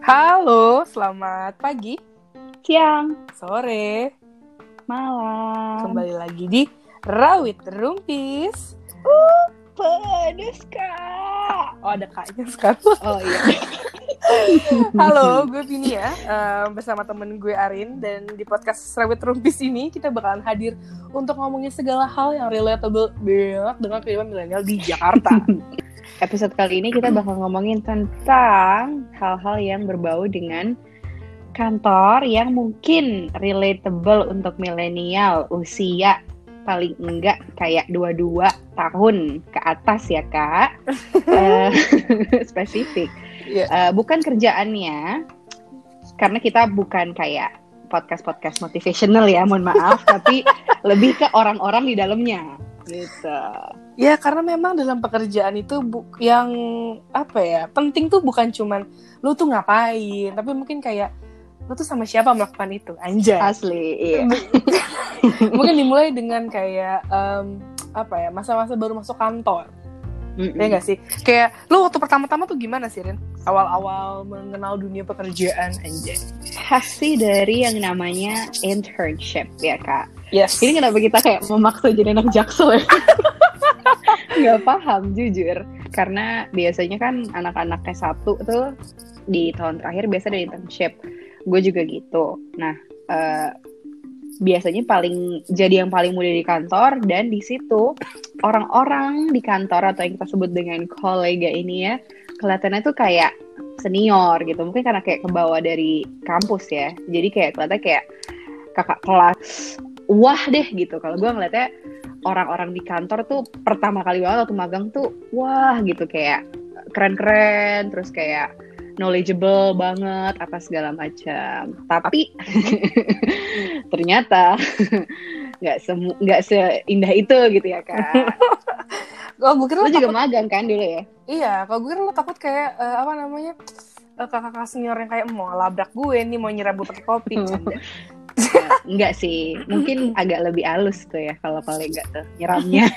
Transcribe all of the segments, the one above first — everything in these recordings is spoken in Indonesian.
Halo, selamat pagi, Siang, sore. malam. Kembali lagi di Rawit Rumpis. Pedes kak. Oh, ada kaknya sekarang. Oh iya. Halo, gue Vini ya, eh, bersama temen gue Arin. Dan di podcast Rawit Rumpis ini kita bakalan hadir untuk ngomongin segala hal yang relatable banget dengan kehidupan milenial di Jakarta. Episode kali ini kita bakal ngomongin tentang hal-hal yang berbau dengan kantor yang mungkin relatable untuk milenial usia paling enggak kayak 22 tahun ke atas ya kak Eh, spesifik Iya. Eh, bukan kerjaannya karena kita bukan kayak podcast-podcast motivational ya mohon maaf tapi lebih ke orang-orang di dalamnya gitu Ya karena memang dalam pekerjaan itu bu- yang apa ya penting tuh bukan cuman lu tuh ngapain, tapi mungkin kayak lu tuh sama siapa melakukan itu, anjay. asli iya mungkin dimulai dengan kayak em, apa ya masa-masa baru masuk kantor, Mm-mm. ya nggak sih? Kayak lu waktu pertama-tama tuh gimana sih Rin? Awal-awal mengenal dunia pekerjaan, anjay. pasti dari yang namanya internship ya kak Yes. ini kenapa kita kayak memaksa jadi anak jaksel ya nggak paham jujur karena biasanya kan anak-anak S1 tuh di tahun terakhir biasa ada internship gue juga gitu nah eh, biasanya paling jadi yang paling muda di kantor dan di situ orang-orang di kantor atau yang kita sebut dengan kolega ini ya kelihatannya tuh kayak senior gitu. Mungkin karena kayak kebawa dari kampus ya. Jadi kayak kelihatan kayak kakak kelas. Wah deh gitu. Kalau gue ngeliatnya orang-orang di kantor tuh pertama kali banget waktu magang tuh wah gitu. Kayak keren-keren terus kayak knowledgeable banget atas segala macam tapi ternyata nggak semu nggak seindah itu gitu ya kak Oh, gue kira lo lu juga takut, magang kan dulu ya iya, kalau gue kira lu takut kayak eh, apa namanya eh, kakak-kakak senior yang kayak mau labrak gue nih mau nyerap gue pakai kopi. Enggak sih, mungkin agak lebih halus tuh ya kalau kolega tuh nyeramnya.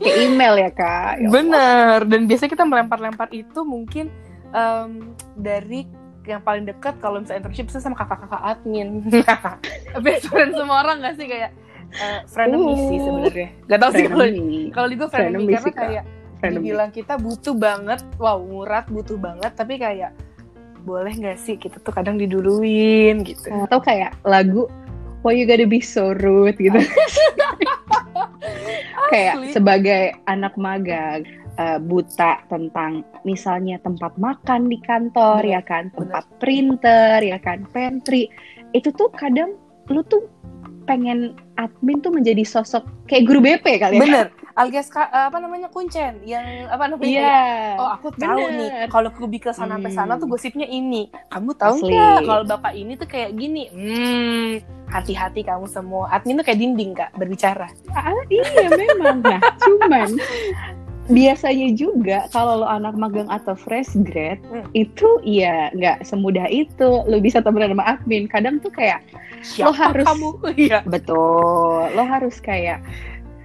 Ke email ya kak. Ya. Bener, dan biasanya kita melempar-lempar itu mungkin em, dari yang paling dekat kalau misalnya internship itu sama kakak-kakak admin. Best friend semua orang gak sih kayak uh, frenemy sih Uh. sebenarnya. Gak tau sih kalau kalau di gue Frenemy karena sih, kayak dibilang kita butuh banget, wow murat butuh banget, tapi kayak boleh gak sih kita tuh kadang diduluin gitu. Atau kayak lagu Why you gotta be so rude gitu. kayak sebagai anak magang eh, buta tentang misalnya tempat makan di kantor Bener, ya kan, tempat printer ya kan, pantry. Itu tuh kadang lu tuh pengen admin tuh menjadi sosok kayak guru BP kali ya. Bener, alias ka- apa namanya kuncen yang apa namanya Iya. kayak, Oh aku tahu Bener. nih kalau sana sampai sana Hmm. tuh gosipnya ini. Kamu tahu nggak kalau bapak ini tuh kayak gini? Hmm, hati-hati kamu semua. Admin tuh kayak dinding kak berbicara. Ah, iya memang. Nah, cuman biasanya juga kalau lo anak magang atau fresh grad Hmm. itu ya nggak semudah itu lo bisa temenan sama admin kadang tuh kayak Siapa harus- kamu? Iya. betul lo harus kayak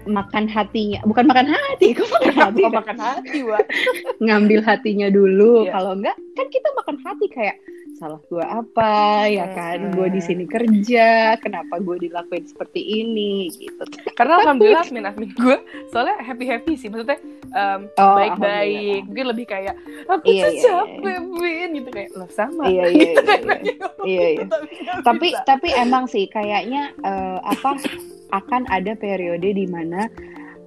makan hatinya bukan makan hati kok makan hati Kok makan hati, Wak? ngambil hatinya dulu Iya. kalau enggak kan kita makan hati kayak salah gue apa ya kan Hmm. gue di sini kerja kenapa gue dilakuin seperti ini gitu Karena alhamdulillah admin admin gue soalnya happy happy sih maksudnya em, Oh, baik-baik. alhamdulillah. Mungkin lebih kayak aku Iya, tuh iya, capek Bin gitu kayak lo sama. Iya, iya, Gitu iya, kan, iya. nanya, Iya, iya. nggak tapi bisa. tapi emang sih kayaknya eh, apa akan ada periode di mana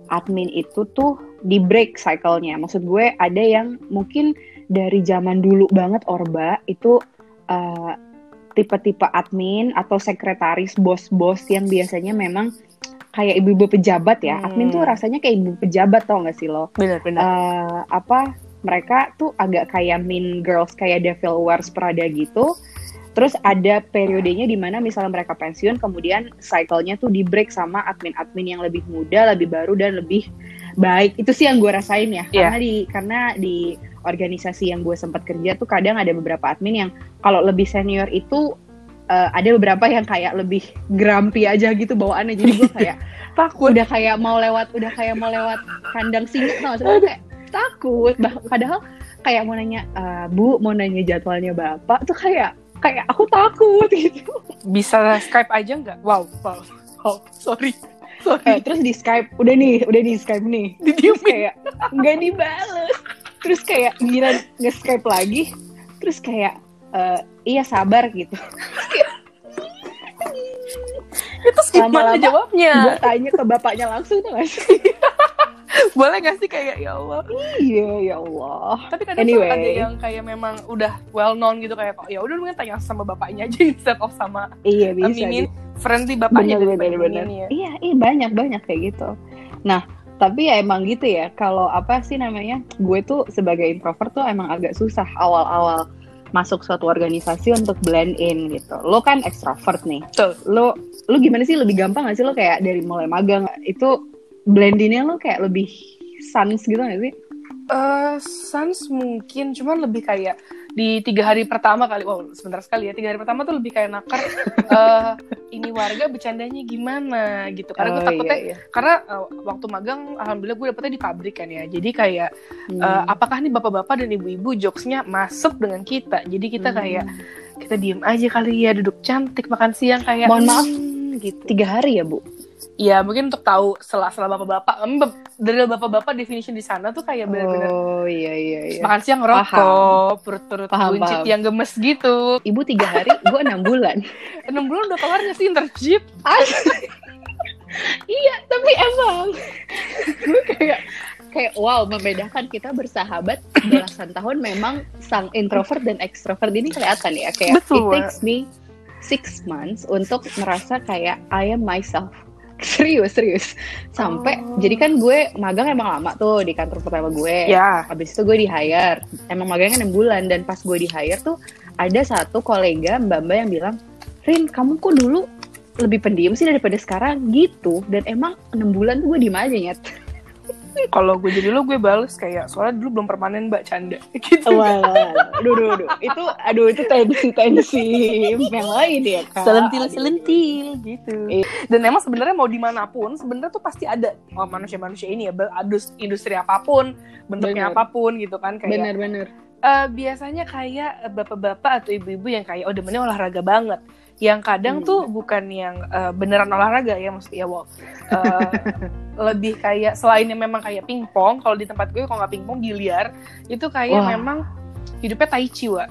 admin itu tuh di break cycle-nya. Maksud gue ada yang mungkin dari zaman dulu banget Orba itu eh, tipe-tipe admin atau sekretaris bos-bos yang biasanya memang kayak ibu-ibu pejabat ya. Hmm. Admin tuh rasanya kayak ibu pejabat tau gak sih lo? bener bener. eh apa mereka tuh agak kayak mean girls kayak Devil Wears Prada gitu. Terus ada periodenya di mana misalnya mereka pensiun, kemudian cycle-nya tuh di break sama admin-admin yang lebih muda, lebih baru dan lebih baik. Itu sih yang gue rasain ya. Iya. Karena di karena di organisasi yang gue sempat kerja tuh kadang ada beberapa admin yang kalau lebih senior itu eh, ada beberapa yang kayak lebih grumpy aja gitu bawaannya. Jadi gue kayak takut. udah kayak mau lewat udah kayak mau lewat kandang singa. Tau kayak takut. Bah- padahal kayak mau nanya "Eh, bu mau nanya jadwalnya bapak? Tuh kayak kayak aku takut gitu. Bisa Skype aja nggak? Wow wow. Oh sorry. Eh, sorry terus di Skype udah nih udah di Skype nih. Didiemin. Kayak nggak dibales terus kayak gila nge Skype lagi terus kayak "Eh, iya sabar gitu. Itu gimana Lama-lama jawabnya? gue tanya ke bapaknya langsung tuh gak sih? Boleh nggak sih kayak ya Allah? Iya ya Allah. Tapi kadang Anyway. ada yang kayak memang udah well known gitu kayak kok ya udah lu kan tanya sama bapaknya aja instead of sama iya bisa Mimin friendly bapaknya bener bener bener. ya. iya iya banyak banyak kayak gitu. Nah tapi ya emang gitu ya kalau apa sih namanya gue tuh sebagai introvert tuh emang agak susah awal-awal masuk suatu organisasi untuk blend in gitu. Lo kan extrovert nih. Betul. lo lo gimana sih? Lebih gampang gak sih lo kayak dari mulai magang? Itu blendinnya lo kayak lebih sans gitu gak sih? Eh, sans mungkin cuman lebih kayak di tiga hari pertama kali wow sebentar sekali ya tiga hari pertama tuh lebih kayak nakar eh ini warga bercandanya gimana gitu karena gue Oh, takutnya iya, iya. karena eh, waktu magang alhamdulillah gue dapetnya di pabrik kan ya jadi kayak Hmm. eh, apakah nih bapak-bapak dan ibu-ibu jokesnya masuk dengan kita jadi kita Hmm. kayak kita diem aja kali ya duduk cantik makan siang kayak Mohon maaf. "Hmm," gitu tiga hari ya bu ya mungkin untuk tahu setelah-setelah bapak-bapak em, bap- dari bapak-bapak definition di sana tuh kayak benar-benar oh iya iya iya. makan siang ngerokok perut-perut Paham, buncit paham. yang gemes gitu. Ibu tiga hari gue enam bulan. Enam bulan udah kelar nggak sih internship? Iya tapi emang. Gue kayak kayak wow membedakan kita bersahabat belasan tahun memang sang introvert dan extrovert ini kelihatan ya. Kayak Betul, it takes me six months untuk merasa kayak I am myself serius serius sampai Oh. jadi kan gue magang emang lama tuh di kantor pertama gue ya Habis itu gue di hire. Emang magangnya 6 bulan dan pas gue di hire tuh ada satu kolega mbak-mbak yang bilang, "Rin, kamu kok dulu lebih pendiam sih daripada sekarang?" gitu. Dan emang 6 bulan tuh gue diem aja nyet. Kalau gue jadi lo gue bales kayak soalnya dulu belum permanen mbak canda gitu Wah, aduh, aduh, aduh. Itu aduh itu tensi-tensi yang lain ya, Kak. selentil selentil gitu Iya. dan emang sebenarnya mau di mana pun sebenarnya tuh pasti ada oh, manusia-manusia ini ya adus- industri apa pun bentuknya Bener. apa pun gitu kan kayak Bener-bener. eh, biasanya kayak eh, bapak-bapak atau ibu-ibu yang kayak oh demennya olahraga banget yang kadang Hmm. tuh bukan yang eh, beneran olahraga ya maksudnya wow Eh, lebih kayak selain yang memang kayak pingpong kalau di tempat gue kalau nggak pingpong biliar itu kayak Wah. memang hidupnya tai chi wa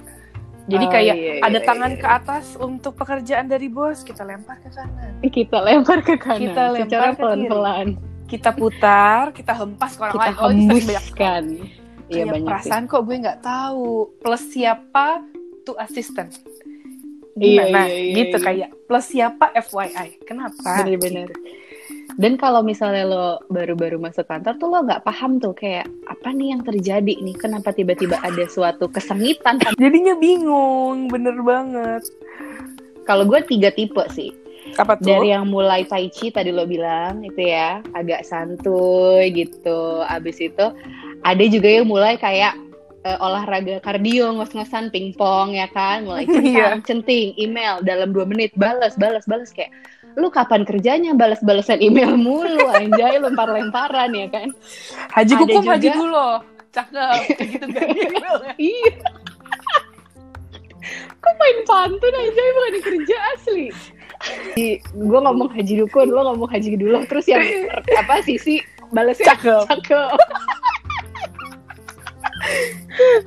jadi Oh, kayak iya, ada iya, tangan iya. ke atas untuk pekerjaan dari bos kita lempar ke kanan Kita lempar ke kanan. Kita lempar secara pelan-pelan. kita putar kita hempas ke orang Kita lain oh ini banyak hembuskan. Iya Kayak banyak sih. perasaan kok gue nggak tahu plus siapa assistant Iya, gimana iya, iya, gitu iya. kayak plus siapa FYI kenapa Bener-bener. Dan kalau misalnya lo baru-baru masuk kantor tuh lo nggak paham tuh kayak apa nih yang terjadi nih? Kenapa tiba-tiba ada suatu kesengitan? jadinya bingung bener banget Kalau gue tiga tipe sih. apa tuh Dari yang mulai tai chi tadi lo bilang itu ya agak santuy gitu. Abis itu ada juga yang mulai kayak eh, olahraga kardio ngos-ngosan pingpong ya kan? Mulai centang centing email dalam dua menit balas balas balas kayak lu kapan kerjanya balas-balasan email mulu anjay lempar-lemparan ya kan? Haji ada hukum juga- haji dulu cakep gitu kan. Iya. Kok main pantun aja bukan kerja asli? Gue ngomong haji dukun lo ngomong haji dulu terus yang apa sisi balasnya cakep. Cakep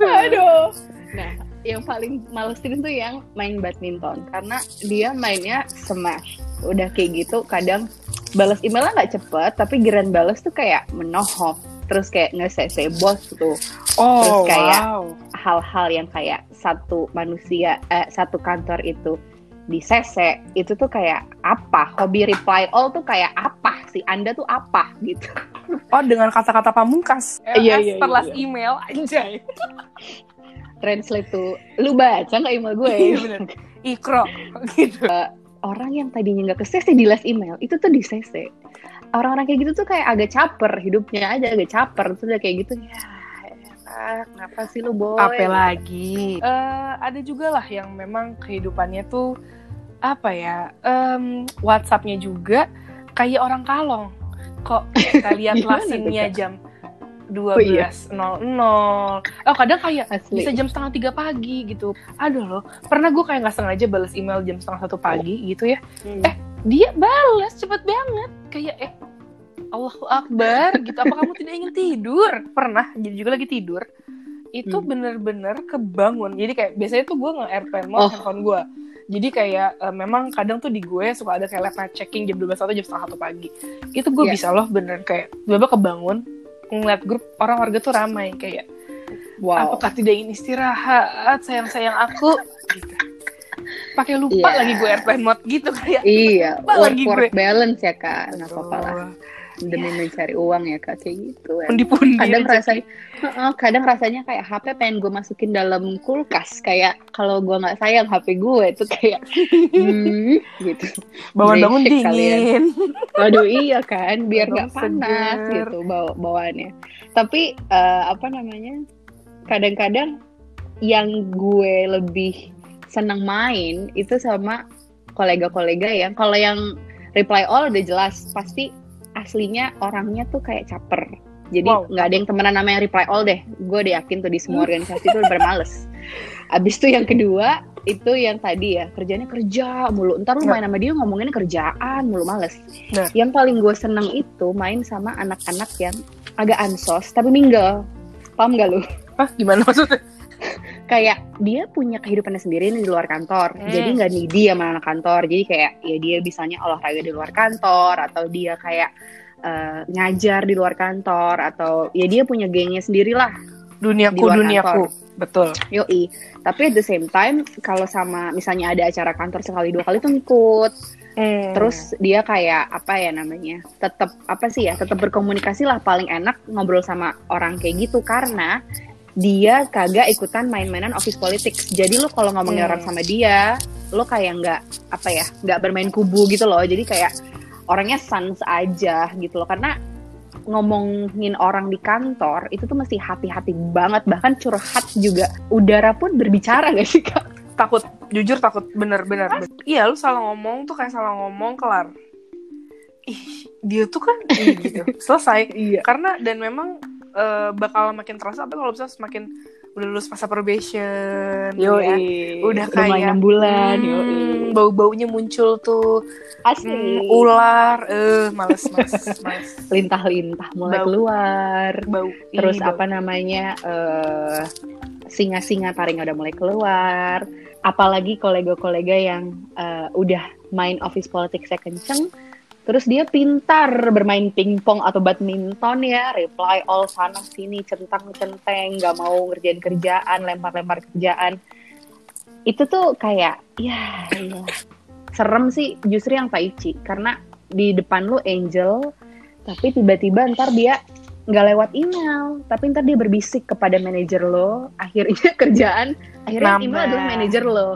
aduh. Nah yang paling malesin tuh yang main badminton. Karena dia mainnya smash. Udah kayak gitu kadang balas emailnya nggak cepet tapi giran balas tuh kayak menohok. Terus kayak nge-cc bos tuh. Oh Terus kayak- wow. hal-hal yang kayak satu manusia eh, satu kantor itu di CC itu tuh kayak apa? Hobi reply all tuh kayak apa sih? Anda tuh apa? Gitu oh dengan kata-kata pamungkas. Iya, LS iya, setelah iya. email anjay. Translate tuh. Lu baca nggak email gue? Iya, bener. ikro gitu. Orang yang tadinya nggak ke CC di last email itu tuh di CC orang-orang kayak gitu tuh kayak agak caper hidupnya aja agak caper terus udah kayak gitu ya enak kenapa sih lu boy? Apa lagi Eh, ada juga lah yang memang kehidupannya tuh apa ya em, WhatsAppnya juga kayak orang kalong kok kita lihat lasinnya jam Oh, iya. 12.00 oh kadang kayak Asli. bisa jam setengah tiga pagi gitu. Aduh loh pernah gue kayak nggak sengaja balas email jam setengah satu pagi gitu ya? Hmm. eh dia balas cepet banget. Kayak eh Allahu Akbar gitu. Apa kamu tidak ingin tidur? Pernah jadi juga lagi tidur. Itu Hmm. bener-bener kebangun. Jadi kayak biasanya tuh gue nge airplane mode Oh. handphone gue jadi kayak eh, memang kadang tuh di gue suka ada kayak late night checking jam 12 atau jam setengah satu pagi itu gue Iya. bisa loh bener kayak tiba kebangun ngeliat grup orang warga tuh ramai kayak wow. apakah tidak ingin istirahat sayang sayang aku gitu pakai lupa Iya. lagi gue airplane mode gitu kayak Iya, Apa work lagi work gue? balance ya kak, nggak apa-apa lah. Demi mencari uang ya kak, kayak gitu. ya. pundi-pundi Kadang rasanya, Heeh, kadang rasanya kayak HP pengen gue masukin dalam kulkas, kayak kalau gue nggak sayang HP gue itu kayak, hmm, gitu. bangun-bangun Brengsek kalian. dingin Waduh iya kan, biar nggak panas seger. gitu bawa bawaannya. Tapi eh, apa namanya? Kadang-kadang yang gue lebih seneng main itu sama kolega-kolega yang kalau yang reply all udah jelas pasti aslinya orangnya tuh kayak caper. Jadi Wow. nggak ada yang temenan namanya reply all deh. Gue udah yakin tuh di semua organisasi tuh udah males. Abis itu yang kedua itu yang tadi ya kerjanya kerja mulu. Ntar lu Ya. main sama dia ngomongin kerjaan mulu males. Nah. Yang paling gue seneng itu main sama anak-anak yang agak ansos tapi mingle. Paham gak lu? Hah, gimana maksudnya Kayak dia punya kehidupannya sendiri nih di luar kantor. Hmm. Jadi nggak needy sama anak kantor. Jadi kayak ya dia bisanya olahraga di luar kantor atau dia kayak eh, ngajar di luar kantor atau ya dia punya gengnya sendiri lah duniaku duniaku kantor. betul Yoi. Tapi at the same time, kalau sama misalnya ada acara kantor sekali dua kali tuh ngikut. Hmm. Terus dia kayak apa ya namanya? Tetap apa sih ya? Tetap berkomunikasi lah paling enak ngobrol sama orang kayak gitu karena dia kagak ikutan main-mainan office politics. Jadi lo kalau ngomongin Hmm. orang sama dia, lo kayak nggak apa ya? nggak bermain kubu gitu loh. Jadi kayak orangnya sans aja gitu loh. Karena ngomongin orang di kantor itu tuh mesti hati-hati banget bahkan curhat juga udara pun berbicara gak sih kak? takut jujur takut bener-bener iya lu salah ngomong tuh kayak salah ngomong kelar ih dia tuh kan gitu selesai Iya. karena dan memang eh, bakal makin terasa tapi kalau bisa semakin udah lulus masa probation Yo, ya. udah kayak enam bulan, hmm, yoi. bau-baunya muncul tuh asli hmm, ular eh males males males lintah-lintah mulai Bau. keluar bau terus Ih, bau. apa namanya eh singa-singa taring udah mulai keluar apalagi kolega-kolega yang eh, udah main office politics saya kenceng terus dia pintar bermain pingpong atau badminton ya. Reply all sana sini centang centeng nggak mau ngerjain kerjaan lempar-lempar kerjaan. Itu tuh kayak ya, ya serem sih justru yang Taichi. Karena di depan lu angel tapi tiba-tiba ntar dia nggak lewat email. Tapi ntar dia berbisik kepada manajer lo akhirnya kerjaan akhirnya Nambah. email adalah manajer lo.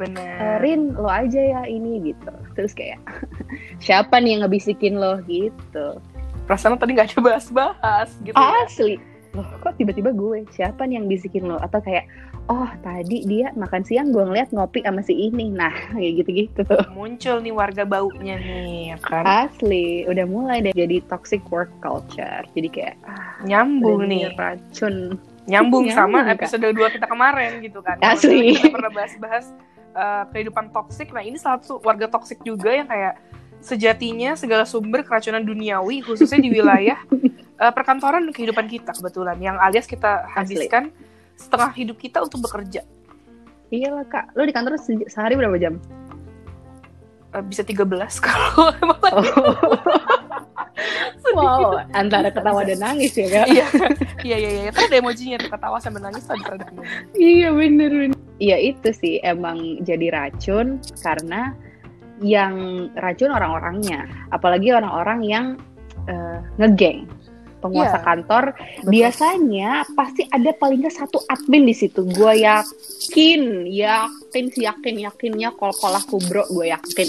Bener. Eh, Rin lo aja ya ini gitu terus kayak siapa nih yang ngebisikin lo gitu. Perasaan tadi nggak ada bahas-bahas gitu ya. asli. Loh kok tiba-tiba gue siapa nih yang bisikin lo? Atau kayak oh tadi dia makan siang gue ngeliat ngopi sama si ini. Nah kayak gitu-gitu. Muncul nih warga baunya nih ya kan? Asli. Udah mulai deh jadi toxic work culture. Jadi kayak ah, nyambung nih. racun. Nyambung sama Nyambung, Kak. episode 2 kita kemarin gitu kan? Asli. Kita pernah bahas-bahas uh, kehidupan toksik. Nah, ini salah satu warga toksik juga yang kayak sejatinya segala sumber keracunan duniawi khususnya di wilayah uh, perkantoran dan kehidupan kita kebetulan yang alias kita habiskan setengah hidup kita untuk bekerja. iyalah kak lo di kantor se- sehari berapa jam Uh, bisa 13 kalau emang sedih. wow antara ketawa dan nangis ya kak Iya, iya, iya, iya. Kan ada emojinya ketawa sambil nangis. Iya bener bener. Iya itu sih emang jadi racun karena yang racun orang-orangnya, apalagi orang-orang yang eh, ngegeng penguasa Iya, kantor. Betul. Biasanya pasti ada paling nggak satu admin di situ. Gue yakin, yakin sih yakin yakinnya kol kol aku bro, gue yakin.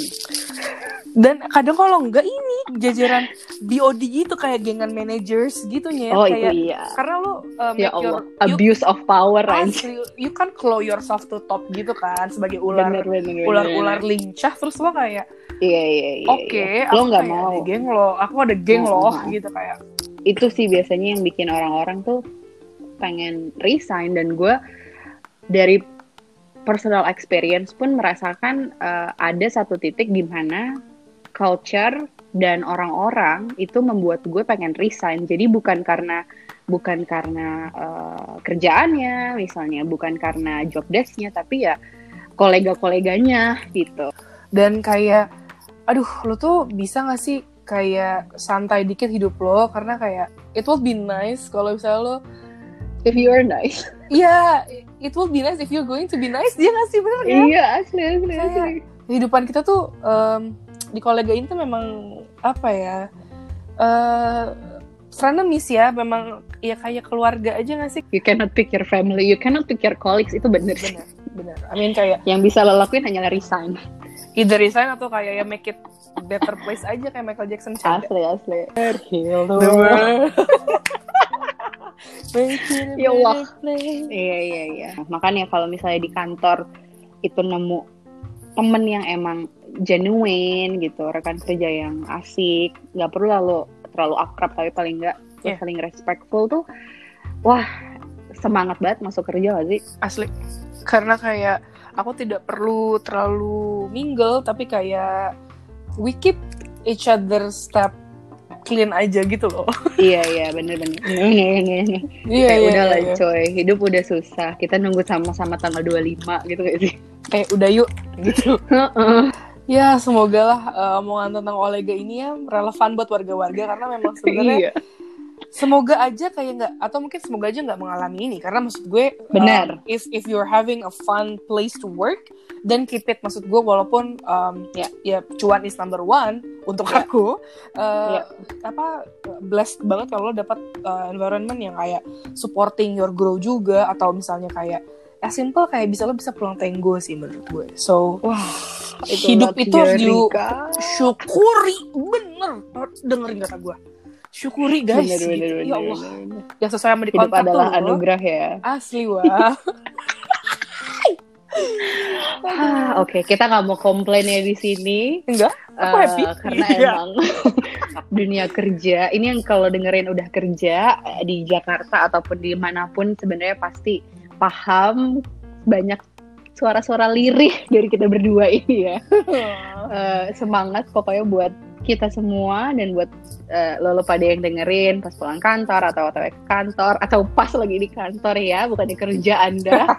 Dan kadang kalau enggak ini jajaran BOD gitu kayak gengan managers gitu ya oh kayak iya. karena lo uh, ya make your Allah you, abuse of power asli, you kan claw yourself to top gitu kan sebagai ular bener bener bener, ular-ular bener. lincah terus lo kayak iya iya iya oke iya. aku lo nggak mau. ada geng lo aku ada geng Hmm, lo gitu kayak. Itu sih biasanya yang bikin orang-orang tuh pengen resign dan gue dari personal experience pun merasakan uh, ada satu titik di mana culture dan orang-orang itu membuat gue pengen resign. Jadi bukan karena bukan karena uh, kerjaannya misalnya bukan karena job desknya tapi ya kolega-koleganya gitu. Dan kayak aduh lo tuh bisa gak sih kayak santai dikit hidup lo? Karena kayak it will be nice kalau misalnya lo if you are nice. Iya, it will be nice if you're going to be nice. Dia nggak sih bener kan? iya asli asli asli. Kehidupan kita tuh em, di kolega ini tuh memang apa ya? eh frenemies ya, memang ya kayak keluarga aja gak sih? you cannot pick your family you cannot pick your colleagues itu bener Bener, bener. I mean kayak yang bisa lo lakuin hanyalah resign either resign atau kayak ya make it better place aja kayak Michael Jackson canda. asli asli heal the The world. Ya Allah. iya iya iya makanya kalau misalnya di kantor itu nemu temen yang emang genuine gitu rekan kerja yang asik nggak perlu lalu terlalu akrab tapi paling nggak Iya. saling respectful tuh wah semangat banget masuk kerja gak sih? Asli. Karena kayak aku tidak perlu terlalu mingle tapi kayak we keep each other step clean aja gitu loh. Iya iya bener bener. Iya kayak udah lah iya. coy. Hidup udah susah. Kita nunggu sama-sama tanggal 25 gitu gak sih eh udah yuk gitu ya semoga lah eh, omongan tentang Olega ini ya relevan buat warga-warga karena memang sebenarnya iya semoga aja kayak nggak atau mungkin semoga aja nggak mengalami ini karena maksud gue Benar. um, if if you're having a fun place to work then keep it maksud gue walaupun um, Ya. ya cuan is number one untuk Ya. aku uh, Ya. apa blessed banget kalau lo dapat uh, environment yang kayak supporting your grow juga atau misalnya kayak ya simple kayak bisa lo bisa pulang tenggo sih menurut gue. So wah hidup itu harus di syukuri. Bener. Dengerin kata gue. Syukuri guys. Bener, bener, gitu. bener, ya Allah. bener, bener. yang sesuai sama di hidup adalah tuh, anugerah ya. Asli wah. Ah, Oke, kita nggak mau komplain ya di sini. enggak. Aku Eh, happy. karena Iya. emang dunia kerja. Ini yang kalau dengerin udah kerja eh, di Jakarta ataupun di mana pun sebenarnya pasti paham banyak suara-suara lirih dari kita berdua ini ya. Eh, semangat pokoknya buat kita semua dan buat eh, lo lo pada yang dengerin pas pulang kantor atau atau ke kantor atau pas lagi di kantor ya bukan di kerja anda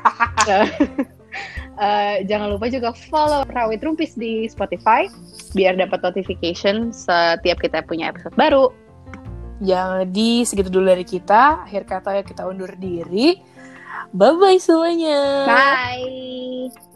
eh, jangan lupa juga follow Rawit Rumpis di Spotify biar dapat notification setiap kita punya episode baru Jadi segitu dulu dari kita. Akhir kata ya kita undur diri. Bye-bye semuanya. Bye.